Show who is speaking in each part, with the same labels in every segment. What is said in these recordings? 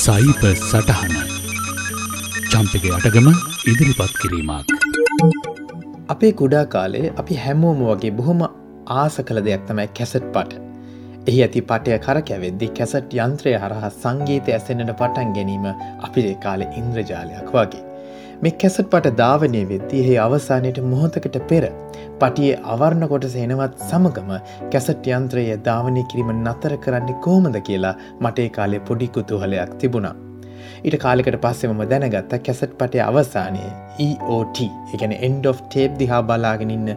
Speaker 1: සයිප සටහන චම්පක අටගම ඉදිරිපත් කිරීමක්.
Speaker 2: අපේ කුඩා කාලේ අපි හැමෝම වගේ බොහොම ආස කළ දෙයක් තමයි කැසට් පට. එහි ඇති පටය කරකැවෙද්දි කැසට් යන්ත්‍රය හරහා සංගීත ඇසෙනට පටන් ගැනීම අපිේ කාලෙ ඉන්ද්‍රජාලයක් වගේ. මේ කැසට් පට ධාවනය වෙද්දී එහි අවසානයට මොහොතකට පෙර පටියේ අවර්ණ කොට සෙනවත් සමගම කැසට් යන්ත්‍රයේ ධාවනය කිරීම නතර කරන්නේ කෝමද කියලා මටේ කාලේ පොඩි කුතුහලයක් තිබුණා. ඊට කාලෙකට පස්සෙ මම දැනගත්ත කැසට් පටේ අවසානයේ EOT එකන එන්ඩ of ටේප් දිහා බලාගෙනන්න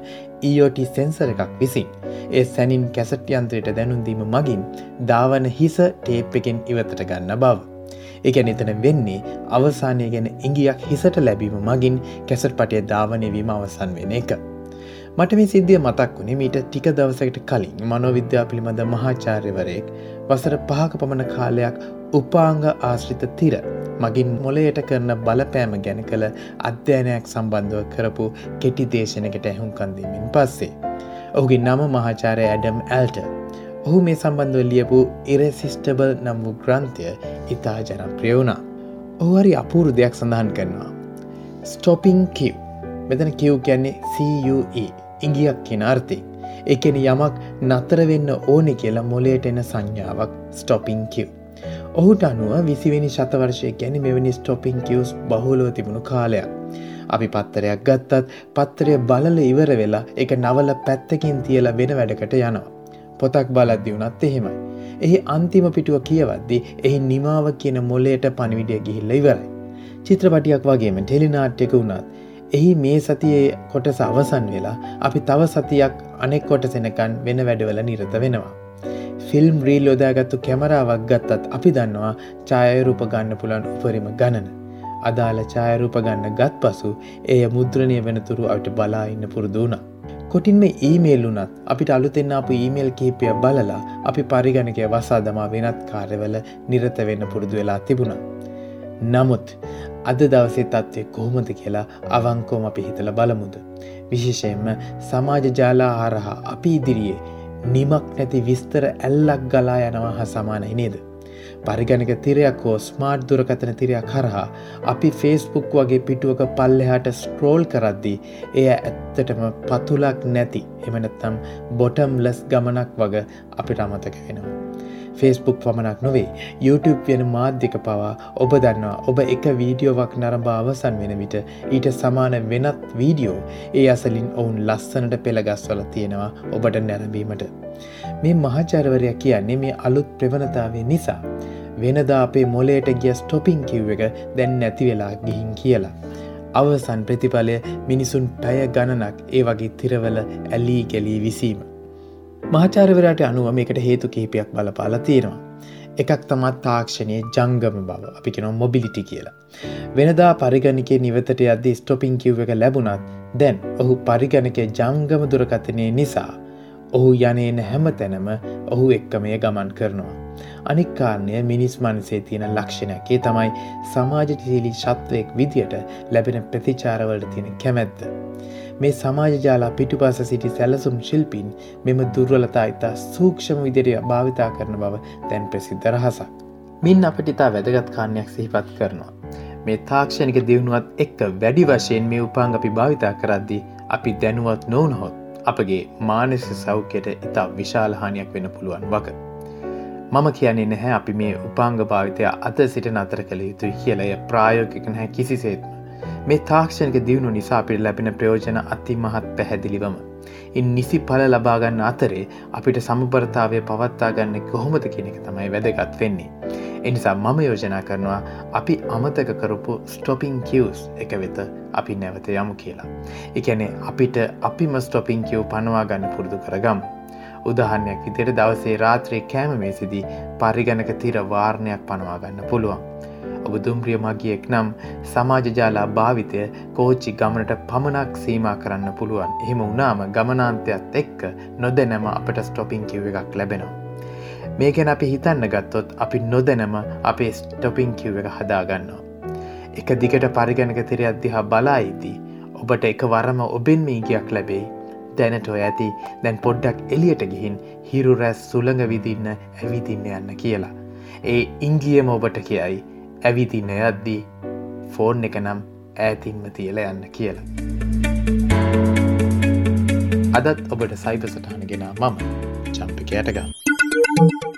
Speaker 2: EOT සෙන්සර එකක් විසින් ඒ සැනින් කැසට් යන්ත්‍රයට දැනුන්දීම මගින් ධාවන හිස ටේප් එකෙන් ඉවතට ගන්න බව. එකැන එතන වෙන්නේ අවසානය ගැන ඉංගියක් හිසට ලැබීම මගින් කැසට් පටය ධාවනයවීම අවසන් වෙන එක. මට මේ සිද්ධිය මතක් වුණේ මීට ටික දවසකට කලින් මනෝවිද්‍යා පිළිබඳ මහාචාර්යවරයෙක් වසර පහක පමණ කාලයක් උපාංග ආශ්‍රිත තිර මගින් මොලයට කරන බලපෑම ගැන කළ අධ්‍යයනයක් සම්බන්ධව කරපු කෙටි දේශනකට ඇහුම්කන්දීමෙන් පස්සේ. ඔහුගේ නම මහාචාරය ඇඩම් ඇල්ට. ඔහු මේ සම්බන්ධව ලියපු ඉරසිස්ටබල් නම් වූ ග්‍රන්ථය ඉතා ජනප්‍රිය වුණා. ඔහු හරි අපූරු දෙයක් සඳහන් කරනවා. ස්ටොපිං කිව් මෙතන කිව් කියන්නේ CUE ඉංගියක් කියෙන අර්ථය. එකෙන යමක් නතර වෙන්න ඕනෙ කියලා මොලේට එන සංඥාවක් ස්ටොපින් කිව්. ඔහුට අනුව විසිවෙනි ශතවර්ශය ගැන මෙවැනි ස්ටොපින් කිවස් බහුලෝ තිබුණු කාලයක්. අපි පත්තරයක් ගත්තත් පත්තරය බලල ඉවර වෙලා එක නවල පැත්තකින් තියල වෙන වැඩකට යනවා. පොතක් බලද්දි වුනත් එහෙමයි. එහි අන්තිම පිටුව කියවද්දි එහි නිමාව කියන මොලේට පණවිඩිය ගිහිල්ල ඉවරයි. චිත්‍රපටියක් වගේම ටෙලිනාට්‍යක වුණත් එහි මේ සතියේ කොටස අවසන් වෙලා අපි තව සතියක් අනෙක් කොටසෙනකන් වෙන වැඩවල නිරත වෙනවා. ෆිල්ම් රීල් යොදාගත්තු කැමරාවක් ගත්තත් අපි දන්නවා ඡායරූප ගන්න පුළන් උපරිම ගණන. අදාළ ඡායරූප ගන්න ගත් පසු එය මුද්‍රණය වෙනතුරු අට බලා ඉන්න පුරුදුුණ. කොටින්ම ඊමේල් වුනත් අපිට අලුතෙන්න අප ඊමේල් කහිපය බලලා අපි පරිගණකය වසා දමා වෙනත් කාර්යවල නිරත වෙන්න පුරුදු වෙලා තිබුණා. නමුත් අද දවසේ තත්ත්වය කොහොමද කියලා අවංකෝම අපි හිතල බලමුද. විශේෂයෙන්ම සමාජ ජාලා හරහා අපි ඉදිරියේ නිමක් නැති විස්තර ඇල්ලක් ගලා යනවා හා සමානයි නේද. පරිගණක තිරයක් හෝ ස්මාර්ට් දුරකතන තිරයක් කරහා අපි ෆේස්බුක් වගේ පිටුවක පල්ලෙහාට ස්ක්‍රෝල් කරද්දී එය ඇත්තටම පතුලක් නැති එමනත්තම් බොටම්ලස් ගමනක් වග අපිට අමතක වෙනවා. ෆස්බුක් පමණක් නොවේ YouTube වෙන මාධ්‍යක පවා ඔබ දන්නවා ඔබ එක වීඩියෝවක් නරඹා අවසන් වෙන විට ඊට සමාන වෙනත් වීඩියෝ ඒ අසලින් ඔවුන් ලස්සනට පෙළගස්වල තියෙනවා ඔබට නැරඹීමට. මේ මහාචාරවරයක් කියන්නේ මේ අලුත් ප්‍රවණතාවේ නිසා. වෙනදා අපේ මොලේට ගිය ස්ටොපින් කිව් එක දැන් නැති වෙලා ගිහින් කියලා. අවසන් ප්‍රතිඵලය මිනිසුන් පැය ගණනක් ඒ වගේ තිරවල ඇලී ගැලී විසීම. මහාචාරවරයට අනුව මේකට හේතු කිහිපයක් බලපාල තියෙනවා. එකක් තමත් තාක්ෂණය ජංගම බව අපි කෙන මොබිලිටි කියලා. වෙනදා පරිගණිකේ නිවතට අද ස්ටොපින් කිව් එක ලැබුණත් දැන් ඔහු පරිගණක ජංගම දුරකතනය නිසා ඔහු යනේන හැම තැනම ඔහු එක්කමය ගමන් කරනවා. අනික්කාරණය මිනිස් මනසේ තියෙන ලක්ෂණයකේ තමයි සමාජටිසීලි ශත්වයෙක් විදියට ලැබෙන ප්‍රතිචාරවලට තියෙන කැමැත්ත. මේ සමාජජාලා පිටුපස සිටි සැලසුම් ශිල්පීන් මෙම දුර්වලතා ඉතා සූක්ෂම විදිරිය භාවිතා කරන බව තැන් ප්‍රසිද්ධ රහසක්. මින් අපට ඉතා වැදගත් කාණයක් සිහිපත් කරනවා. මේ තාක්ෂණික දියුණුවත් එක්ක වැඩි වශයෙන් මේ උපාං අපි භාවිතා කරද්දී අපි දැනුවත් නොවනහොත් අපගේ මානස සෞඛ්‍යයට ඉතා විශාලහානියක් වෙන පුළුවන් වක. මම කියන්නේ නැහැ අපි මේ උපාංග භාවිතය අත සිට නතර කළ යුතුයි කියලය ප්‍රායෝගික නැහැ කිසිසේත්ම මේ තාක්ෂණක දියුණු නිසා අපිට ලැබෙන ප්‍රයෝජන අති මහත් පැහැදිලිවම. ඉන් නිසි පල ලබාගන්න අතරේ අපිට සමපරතාවය පවත්තා ගන්න කොහොමද කෙනෙක තමයි වැදගත් වෙන්නේ. එනිසා මම යෝජනා කරනවා අපි අමතක කරපු ස්ටොපින් කිවස් එක වෙත අපි නැවත යමු කියලා. එකැනෙ අපිට අපිම ස්ටොපින් කිව් පනවා ගන්න පුරුදු කරගම්. උදාහරණයක් විදියට දවසේ රාත්‍රයේ කෑම මේසිදී පරිගණක තිර වාර්ණයක් පනවා ගන්න පුළුවන්. ඔබ දුම්රිය මගියෙක් නම් සමාජජාලා භාවිතය කෝච්චි ගමනට පමණක් සීම කරන්න පුළුවන් එහෙම වුණාම ගමනාන්තයත් එක්ක නොදැනම අපට ස්ටොපින් කිව් එකක් ලැබෙනවා. මේකැන අපි හිතන්න ගත්තොත් අපි නොදැනම අපේ ස්ටොපින් කිව් එක හදාගන්නවා. එක දිගට පරිගණක තිර අධ්‍යහා බලායිදී ඔබට එක වරම ඔබෙන් මීගයක් ලැබෙයි දැනට ඔය ඇති දැන් පොඩ්ඩක් එලියට ගිහින් හිරු රැස් සුළඟ විදින්න ඇවිදින්න යන්න කියලා. ඒ ඉංගියම ඔබට කියයි ඇවිදින යද්දී ෆෝන් එක නම් ඈතින්ම තියල යන්න කියලා. අදත් ඔබට සයිප සටහන ගෙන මම චම්පිකයටගම්.